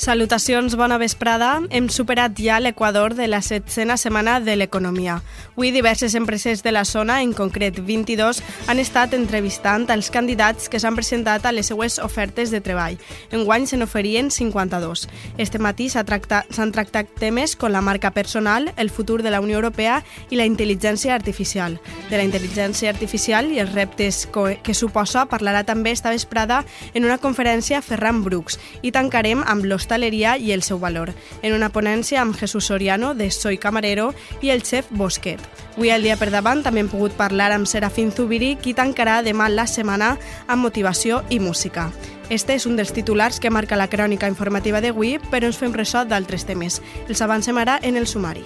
Salutacions, bona vesprada. Hem superat ja l'equador de la setzena setmana de l'economia. Avui diverses empreses de la zona, en concret 22, han estat entrevistant els candidats que s'han presentat a les seues ofertes de treball. Enguany se n'oferien 52. Este matí s'han tractat, tractat temes com la marca personal, el futur de la Unió Europea i la intel·ligència artificial. De la intel·ligència artificial i els reptes que suposa parlarà també esta vesprada en una conferència Ferran Brooks i tancarem amb l'hostaleria l'hostaleria i el seu valor, en una ponència amb Jesús Soriano, de Soy Camarero, i el xef Bosquet. Avui al dia per davant també hem pogut parlar amb Serafín Zubiri, qui tancarà demà la setmana amb motivació i música. Este és un dels titulars que marca la crònica informativa d'avui, però ens fem ressò d'altres temes. Els avancem ara en el sumari.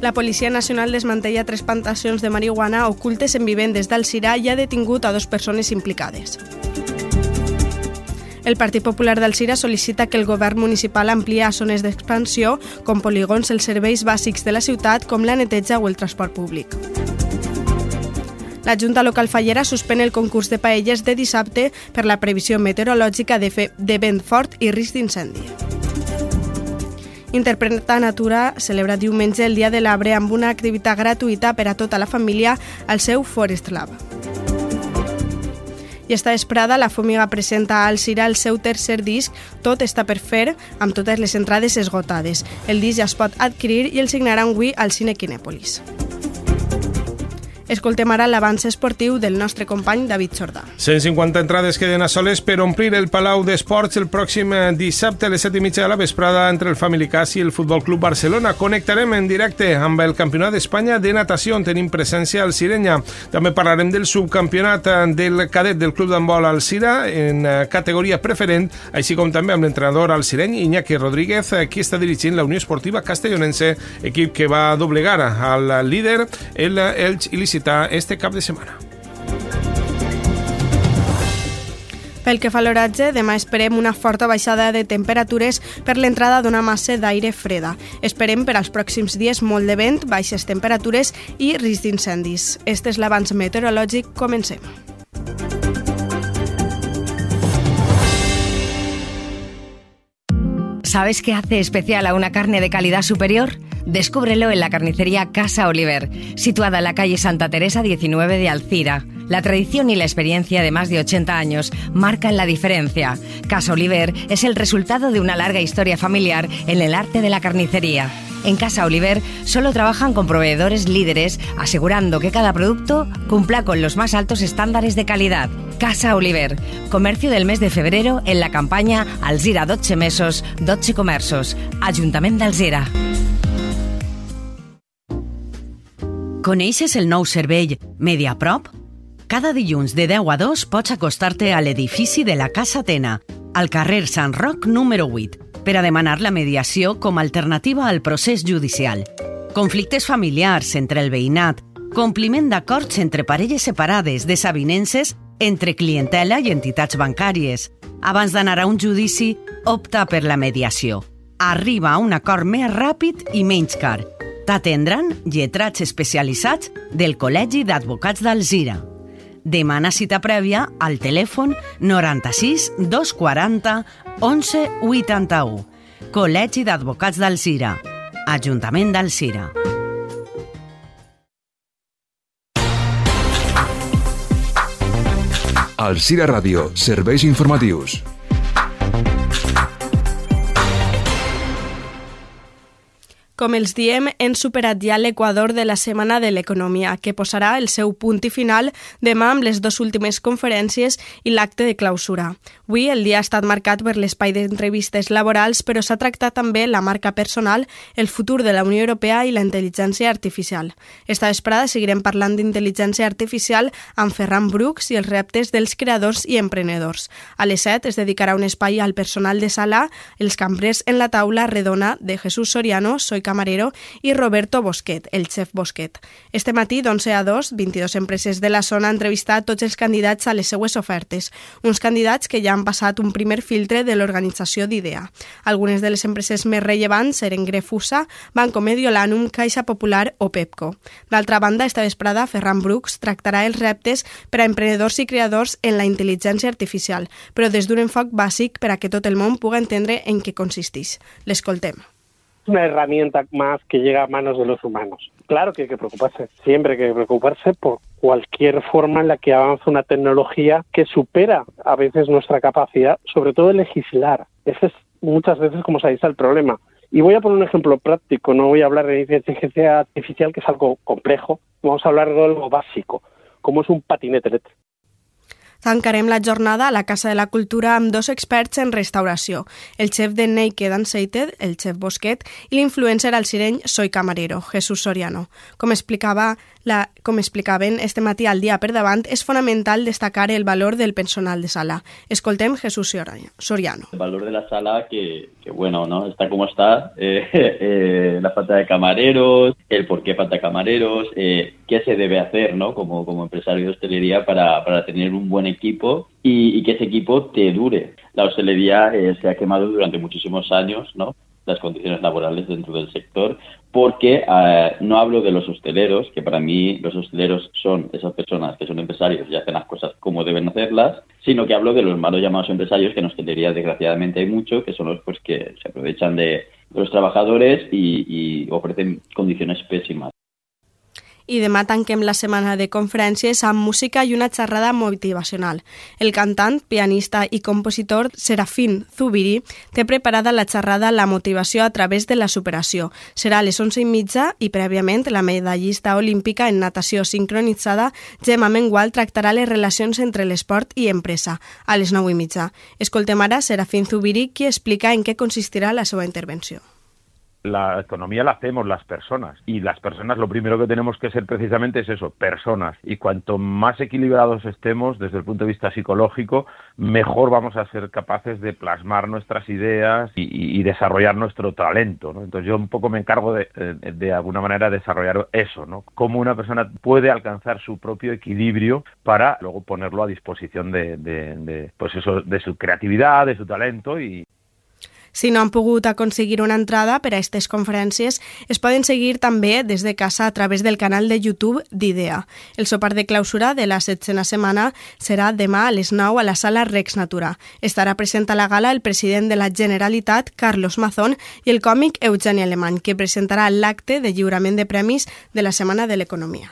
La Policia Nacional desmantella tres plantacions de marihuana ocultes en vivendes d'Alcirà i ha detingut a dues persones implicades. El Partit Popular d'Alcira sol·licita que el govern municipal amplia a zones d'expansió com polígons els serveis bàsics de la ciutat com la neteja o el transport públic. La Junta Local Fallera suspèn el concurs de paelles de dissabte per la previsió meteorològica de, fe, de vent fort i risc d'incendi. Interpreta Natura celebra diumenge el Dia de l'Arbre amb una activitat gratuïta per a tota la família al seu Forest Lab. I esta vesprada la Fòmiga presenta al Cira el seu tercer disc Tot està per fer, amb totes les entrades esgotades. El disc ja es pot adquirir i el signaran avui al Cine Quinèpolis. Escoltem ara l'avanç esportiu del nostre company David Jordà. 150 entrades queden a soles per omplir el Palau d'Esports el pròxim eh, dissabte a les 7 i mitja de la vesprada entre el Family Cas i el Futbol Club Barcelona. Connectarem en directe amb el Campionat d'Espanya de natació on tenim presència al Sirenya. També parlarem del subcampionat eh, del cadet del Club d'Handbol al Sira en eh, categoria preferent, així com també amb l'entrenador al Sireny Iñaki Rodríguez, qui està dirigint la Unió Esportiva Castellonense, equip que va doblegar al líder, el Elx il·lícit visitar este cap de setmana. Pel que fa a l'oratge, demà esperem una forta baixada de temperatures per l'entrada d'una massa d'aire freda. Esperem per als pròxims dies molt de vent, baixes temperatures i risc d'incendis. Este és l'avanç meteorològic. Comencem. ¿Sabes qué hace especial a una carne de calidad superior? Descúbrelo en la carnicería Casa Oliver, situada en la calle Santa Teresa 19 de Alcira. La tradición y la experiencia de más de 80 años marcan la diferencia. Casa Oliver es el resultado de una larga historia familiar en el arte de la carnicería. En Casa Oliver solo trabajan con proveedores líderes, asegurando que cada producto cumpla con los más altos estándares de calidad. Casa Oliver, comercio del mes de febrero en la campaña Alzira 12 mesos, 12 comerços, Ajuntament d'Alzira. Coneixes el nou servei Mediaprop? Cada dilluns de 10 a 2 pots acostar-te a de la Casa Tena, al carrer Sant Roc número 8, per a demanar la mediació com a alternativa al procés judicial. Conflictes familiars entre el veïnat, compliment d'acords entre parelles separades, desavinences entre clientela i entitats bancàries. Abans d'anar a un judici, opta per la mediació. Arriba a un acord més ràpid i menys car T'atendran lletrats especialitzats del Col·legi d'Advocats d'Alzira. Demana cita prèvia al telèfon 96 240 11 81. Col·legi d'Advocats d'Alzira. Ajuntament d'Alzira. Alzira Ràdio, serveis informatius. Com els diem, hem superat ja l'equador de la Setmana de l'Economia, que posarà el seu punt i final demà amb les dues últimes conferències i l'acte de clausura. Avui el dia ha estat marcat per l'espai d'entrevistes laborals, però s'ha tractat també la marca personal, el futur de la Unió Europea i la intel·ligència artificial. Esta vesprada seguirem parlant d'intel·ligència artificial amb Ferran Brooks i els reptes dels creadors i emprenedors. A les 7 es dedicarà un espai al personal de sala, els cambrers en la taula redona de Jesús Soriano, Soy Camarero, i Roberto Bosquet, el xef Bosquet. Este matí, d'11 a 2, 22 empreses de la zona han entrevistat tots els candidats a les seues ofertes, uns candidats que ja han passat un primer filtre de l'organització d'IDEA. Algunes de les empreses més rellevants eren Grefusa, Banco Mediolanum, Caixa Popular o Pepco. D'altra banda, esta vesprada, Ferran Brooks tractarà els reptes per a emprenedors i creadors en la intel·ligència artificial, però des d'un enfoc bàsic per a que tot el món puga entendre en què consisteix. L'escoltem. Una herramienta más que llega a manos de los humanos. Claro que hay que preocuparse, siempre hay que preocuparse por cualquier forma en la que avanza una tecnología que supera a veces nuestra capacidad, sobre todo de legislar. Ese es muchas veces como se dice el problema. Y voy a poner un ejemplo práctico, no voy a hablar de inteligencia artificial, que es algo complejo, vamos a hablar de algo básico, como es un patinete eléctrico. Tancarem la jornada a la Casa de la Cultura amb dos experts en restauració, el xef de Naked Unsated, el xef Bosquet, i l'influencer al sireny Soy Camarero, Jesús Soriano. Com explicava la, com explicaven este matí al dia per davant, és fonamental destacar el valor del personal de sala. Escoltem Jesús Soriano. El valor de la sala que, que bueno, ¿no? Está como está, eh, eh, la falta de camareros, el por qué falta camareros, eh, qué se debe hacer, ¿no? Como, como empresario de hostelería para, para tener un buen equipo y, que ese equipo te dure. La hostelería eh, se ha quemado durante muchísimos años, ¿no? las condiciones laborales dentro del sector, porque eh, no hablo de los hosteleros, que para mí los hosteleros son esas personas que son empresarios y hacen las cosas como deben hacerlas, sino que hablo de los malos llamados empresarios, que en hostelería desgraciadamente hay mucho, que son los pues que se aprovechan de los trabajadores y, y ofrecen condiciones pésimas. I demà tanquem la setmana de conferències amb música i una xerrada motivacional. El cantant, pianista i compositor Serafín Zubiri té preparada la xerrada La motivació a través de la superació. Serà a les 11 i mitja i prèviament la medallista olímpica en natació sincronitzada Gemma Mengual tractarà les relacions entre l'esport i empresa a les 9 i mitja. Escoltem ara Serafín Zubiri qui explica en què consistirà la seva intervenció. La economía la hacemos las personas y las personas lo primero que tenemos que ser precisamente es eso, personas y cuanto más equilibrados estemos desde el punto de vista psicológico, mejor vamos a ser capaces de plasmar nuestras ideas y, y desarrollar nuestro talento. ¿no? Entonces yo un poco me encargo de, de, de alguna manera desarrollar eso, ¿no? cómo una persona puede alcanzar su propio equilibrio para luego ponerlo a disposición de, de, de pues eso, de su creatividad, de su talento y Si no han pogut aconseguir una entrada per a aquestes conferències, es poden seguir també des de casa a través del canal de YouTube d'IDEA. El sopar de clausura de la setzena setmana serà demà a les 9 a la sala Rex Natura. Estarà present a la gala el president de la Generalitat, Carlos Mazón, i el còmic Eugeni Alemany, que presentarà l'acte de lliurament de premis de la Setmana de l'Economia.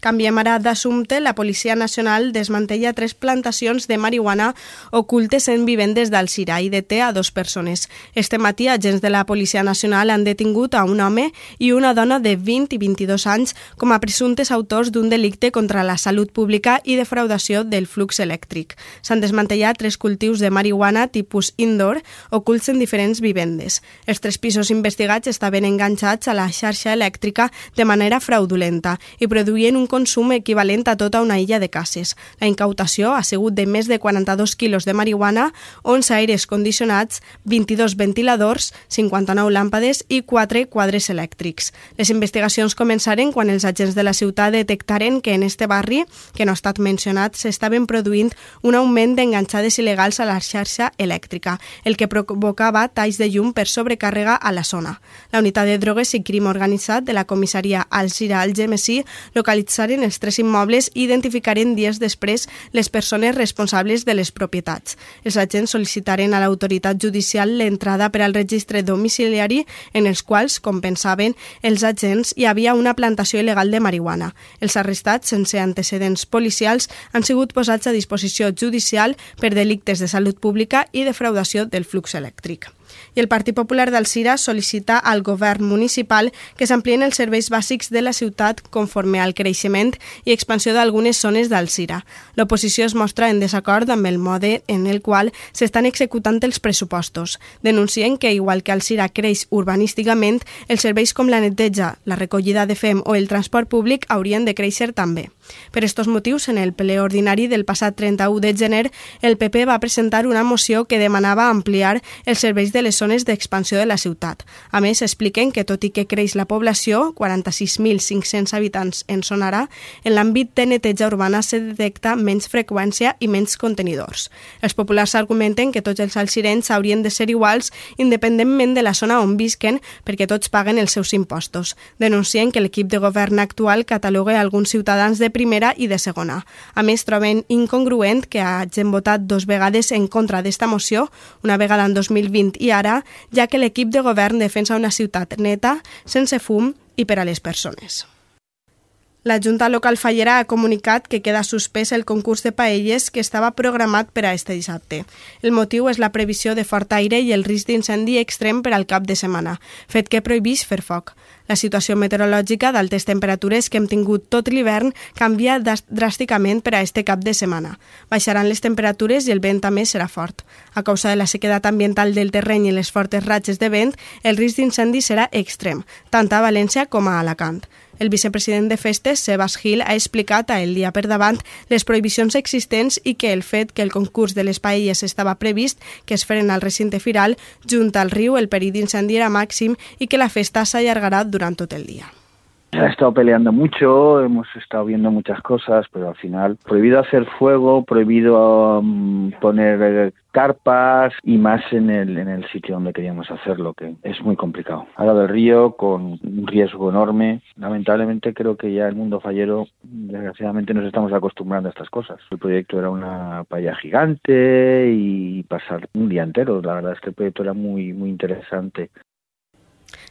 Canviem ara d'assumpte. La Policia Nacional desmantella tres plantacions de marihuana ocultes en vivendes d'Alcira i deté a dos persones. Este matí, agents de la Policia Nacional han detingut a un home i una dona de 20 i 22 anys com a presumptes autors d'un delicte contra la salut pública i defraudació del flux elèctric. S'han desmantellat tres cultius de marihuana tipus indoor ocults en diferents vivendes. Els tres pisos investigats estaven enganxats a la xarxa elèctrica de manera fraudulenta i produïen un consum equivalent a tota una illa de cases. La incautació ha sigut de més de 42 quilos de marihuana, 11 aires condicionats, 22 ventiladors, 59 làmpades i 4 quadres elèctrics. Les investigacions començaren quan els agents de la ciutat detectaren que en este barri, que no ha estat mencionat, s'estaven produint un augment d'enganxades il·legals a la xarxa elèctrica, el que provocava talls de llum per sobrecàrrega a la zona. La unitat de drogues i crim organitzat de la comissaria Alcira Algemesí localitzaren analitzaren els tres immobles i identificaren dies després les persones responsables de les propietats. Els agents sol·licitaren a l'autoritat judicial l'entrada per al registre domiciliari en els quals, com pensaven, els agents hi havia una plantació il·legal de marihuana. Els arrestats, sense antecedents policials, han sigut posats a disposició judicial per delictes de salut pública i defraudació del flux elèctric. I el Partit Popular d'Alcira sol·licita al govern municipal que s'amplien els serveis bàsics de la ciutat conforme al creixement i expansió d'algunes zones d'Alcira. L'oposició es mostra en desacord amb el mode en el qual s'estan executant els pressupostos. Denuncien que, igual que Alcira creix urbanísticament, els serveis com la neteja, la recollida de fem o el transport públic haurien de créixer també. Per estos motius, en el ple ordinari del passat 31 de gener, el PP va presentar una moció que demanava ampliar els serveis de les zones d'expansió de la ciutat. A més, expliquen que tot i que creix la població, 46.500 habitants en sonarà, en l'àmbit de neteja urbana se detecta menys freqüència i menys contenidors. Els populars argumenten que tots els alcirents haurien de ser iguals independentment de la zona on visquen perquè tots paguen els seus impostos. Denuncien que l'equip de govern actual cataloga alguns ciutadans de primera i de segona. A més, troben incongruent que hagin votat dos vegades en contra d'esta moció, una vegada en 2020 i ara, ja que l'equip de govern defensa una ciutat neta, sense fum i per a les persones. La Junta Local Fallera ha comunicat que queda suspès el concurs de paelles que estava programat per a este dissabte. El motiu és la previsió de fort aire i el risc d'incendi extrem per al cap de setmana, fet que prohibís fer foc. La situació meteorològica d'altes temperatures que hem tingut tot l'hivern canvia dràsticament per a este cap de setmana. Baixaran les temperatures i el vent també serà fort. A causa de la sequedat ambiental del terreny i les fortes ratxes de vent, el risc d'incendi serà extrem, tant a València com a Alacant. El vicepresident de Festes, Sebas Gil, ha explicat a El Dia per davant les prohibicions existents i que el fet que el concurs de les paelles estava previst que es feren al recinte firal, junt al riu, el perill d'incendi era màxim i que la festa s'allargarà durant tot el dia. Ha estado peleando mucho, hemos estado viendo muchas cosas, pero al final prohibido hacer fuego, prohibido um, poner eh, carpas y más en el, en el sitio donde queríamos hacerlo, que es muy complicado. Lado del río, con un riesgo enorme. Lamentablemente creo que ya el mundo fallero, desgraciadamente nos estamos acostumbrando a estas cosas. El proyecto era una paella gigante y pasar un día entero. La verdad es que el proyecto era muy, muy interesante.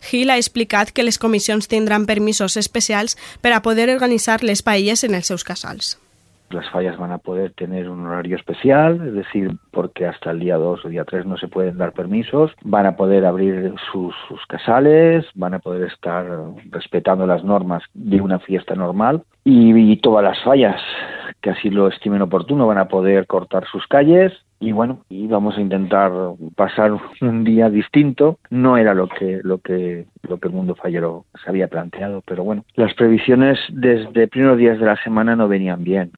Gil ha explicat que les comissions tindran permisos especials per a poder organitzar les paelles en els seus casals. Las fallas van a poder tener un horario especial, es decir, porque hasta el día 2 o día 3 no se pueden dar permisos, van a poder abrir sus, sus, casales, van a poder estar respetando las normas de una fiesta normal. Y, y todas las fallas que así lo estimen oportuno van a poder cortar sus calles y bueno, y vamos a intentar pasar un día distinto. No era lo que lo que lo que el mundo fallero se había planteado, pero bueno, las previsiones desde primeros días de la semana no venían bien.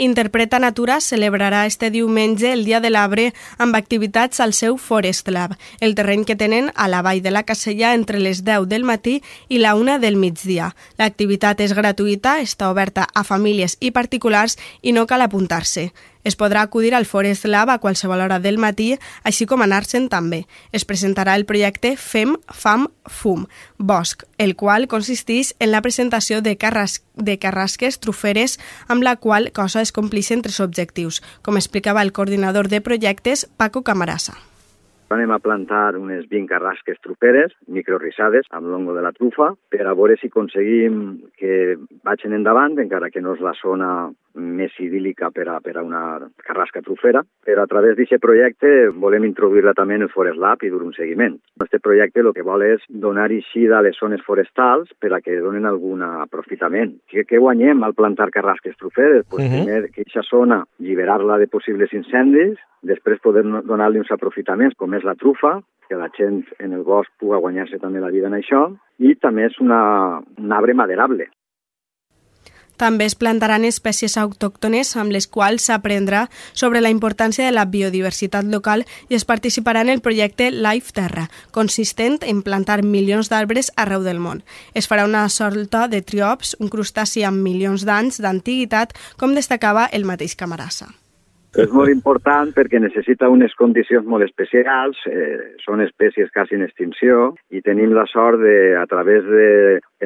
Interpreta Natura celebrarà este diumenge el Dia de l'Arbre amb activitats al seu Forest Lab, el terreny que tenen a la vall de la Casella entre les 10 del matí i la 1 del migdia. L'activitat és gratuïta, està oberta a famílies i particulars i no cal apuntar-se. Es podrà acudir al Forest Lab a qualsevol hora del matí, així com anar-se'n també. Es presentarà el projecte FEM, FAM, FUM, Bosc, el qual consisteix en la presentació de, carras de carrasques truferes amb la qual cosa es complixen tres objectius, com explicava el coordinador de projectes, Paco Camarasa. Anem a plantar unes 20 carrasques truferes, microrissades, amb l'ongo de la trufa, per a veure si aconseguim que vagin endavant, encara que no és la zona més idíl·lica per a, per a una carrasca trufera, però a través d'aquest projecte volem introduir-la també en el Forest Lab i dur un seguiment. Aquest projecte el que vol és donar eixida a les zones forestals per a que donen algun aprofitament. Què, què guanyem al plantar carrasques truferes? Pues, uh -huh. Primer, que aquesta zona, lliberar-la de possibles incendis, després poder donar-li uns aprofitaments, com és la trufa, que la gent en el bosc pugui guanyar-se també la vida en això, i també és una, un arbre maderable. També es plantaran espècies autòctones amb les quals s'aprendrà sobre la importància de la biodiversitat local i es participarà en el projecte Life Terra, consistent en plantar milions d'arbres arreu del món. Es farà una sorta de triops, un crustaci amb milions d'anys d'antiguitat, com destacava el mateix Camarasa. És molt important perquè necessita unes condicions molt especials, eh, són espècies quasi en extinció i tenim la sort de, a través de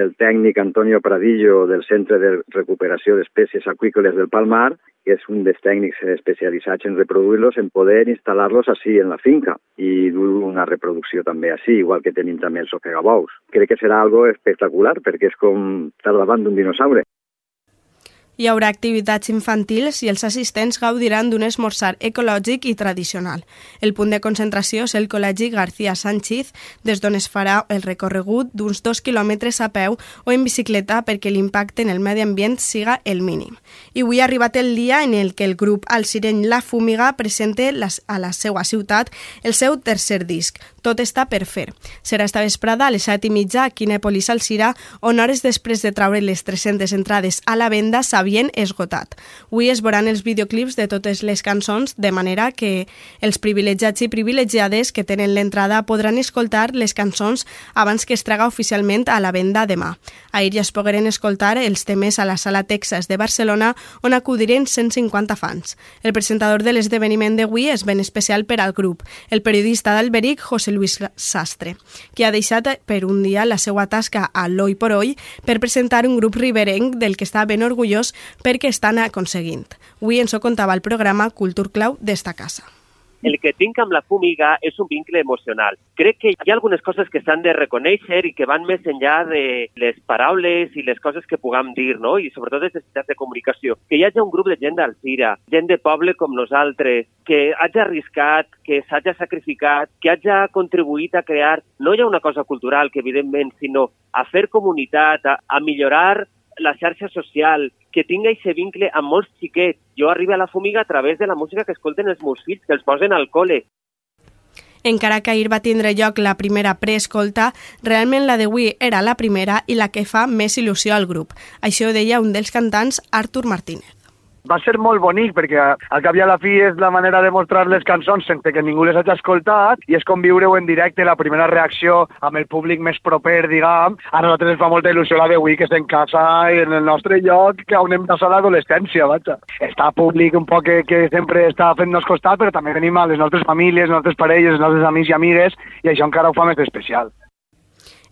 el tècnic Antonio Pradillo del Centre de Recuperació d'Espècies Aquícoles del Palmar, que és un dels tècnics especialitzats en reproduir-los, en poder instal·lar-los així en la finca i dur una reproducció també així, igual que tenim també els ofegabous. Crec que serà algo espectacular perquè és com estar davant d'un dinosaure. Hi haurà activitats infantils i els assistents gaudiran d'un esmorzar ecològic i tradicional. El punt de concentració és el Col·legi García Sánchez, des d'on es farà el recorregut d'uns dos quilòmetres a peu o en bicicleta perquè l'impacte en el medi ambient siga el mínim. I avui ha arribat el dia en el que el grup Al Sireny La Fúmiga presenta a la seva ciutat el seu tercer disc, Tot està per fer. Serà esta vesprada a les set i mitja a Quinèpolis al Cira, on hores després de traure les 300 entrades a la venda s'havia havien esgotat. Avui es veuran els videoclips de totes les cançons, de manera que els privilegiats i privilegiades que tenen l'entrada podran escoltar les cançons abans que es traga oficialment a la venda demà. Ahir ja es pogueren escoltar els temes a la Sala Texas de Barcelona, on acudiren 150 fans. El presentador de l'esdeveniment d'avui és ben especial per al grup, el periodista d'Alberic, José Luis Sastre, que ha deixat per un dia la seva tasca a l'Oi por Oi per presentar un grup riberenc del que està ben orgullós perquè estan aconseguint. Avui ens ho contava el programa Cultur Clau d'esta casa el que tinc amb la fúmiga és un vincle emocional. Crec que hi ha algunes coses que s'han de reconèixer i que van més enllà de les paraules i les coses que puguem dir, no? i sobretot les necessitats de comunicació. Que hi hagi un grup de gent d'Alcira, gent de poble com nosaltres, que hagi arriscat, que s'hagi sacrificat, que hagi contribuït a crear no ja una cosa cultural, que evidentment, sinó a fer comunitat, a, a millorar la xarxa social, que tinga aquest vincle amb molts xiquets. Jo arribo a la fumiga a través de la música que escolten els meus fills, que els posen al col·le. Encara que ahir va tindre lloc la primera preescolta, realment la d'avui era la primera i la que fa més il·lusió al grup. Això deia un dels cantants, Artur Martínez va ser molt bonic perquè al cap i a la fi és la manera de mostrar les cançons sense que ningú les hagi escoltat i és com viure-ho en directe, la primera reacció amb el públic més proper, diguem. A nosaltres ens fa molta il·lusió la d'avui que és en casa i en el nostre lloc que on hem passat l'adolescència, vaja. Està públic un poc que, que sempre està fent-nos costat, però també tenim les nostres famílies, les nostres parelles, els nostres amics i amigues i això encara ho fa més especial.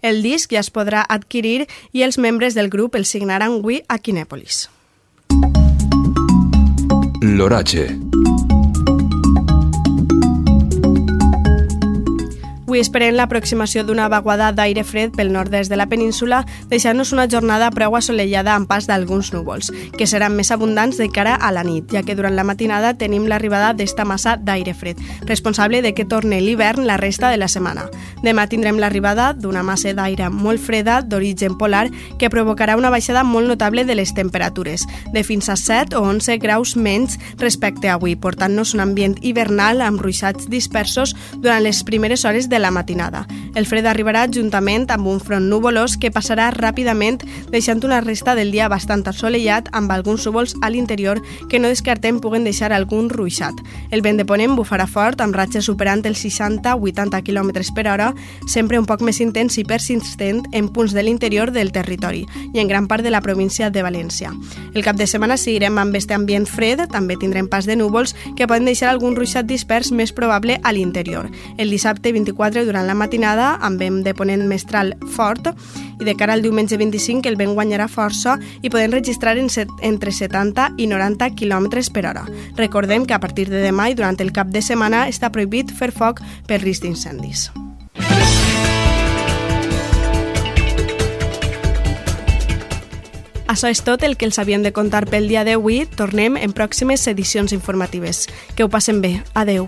El disc ja es podrà adquirir i els membres del grup el signaran avui a Quinèpolis. L'oratge. Avui esperem l'aproximació d'una vaguada d'aire fred pel nord-est de la península, deixant-nos una jornada prou assolellada amb pas d'alguns núvols, que seran més abundants de cara a la nit, ja que durant la matinada tenim l'arribada d'esta massa d'aire fred, responsable de que torne l'hivern la resta de la setmana. Demà tindrem l'arribada d'una massa d'aire molt freda d'origen polar que provocarà una baixada molt notable de les temperatures, de fins a 7 o 11 graus menys respecte a avui, portant-nos un ambient hivernal amb ruixats dispersos durant les primeres hores de la matinada. El fred arribarà juntament amb un front nuvolós que passarà ràpidament deixant una resta del dia bastant assolellat amb alguns núvols a l'interior que no descartem puguen deixar algun ruixat. El vent de ponent bufarà fort amb ratxes superant els 60-80 km per hora, sempre un poc més intens i persistent en punts de l'interior del territori i en gran part de la província de València. El cap de setmana seguirem amb este ambient fred, també tindrem pas de núvols que poden deixar algun ruixat dispers més probable a l'interior. El dissabte 24 4 durant la matinada amb vent de ponent mestral fort i de cara al diumenge 25 el vent guanyarà força i podem registrar en set, entre 70 i 90 km per hora. Recordem que a partir de demà i durant el cap de setmana està prohibit fer foc per risc d'incendis. Això és tot el que els havien de contar pel dia d'avui. Tornem en pròximes edicions informatives. Que ho passen bé. Adeu.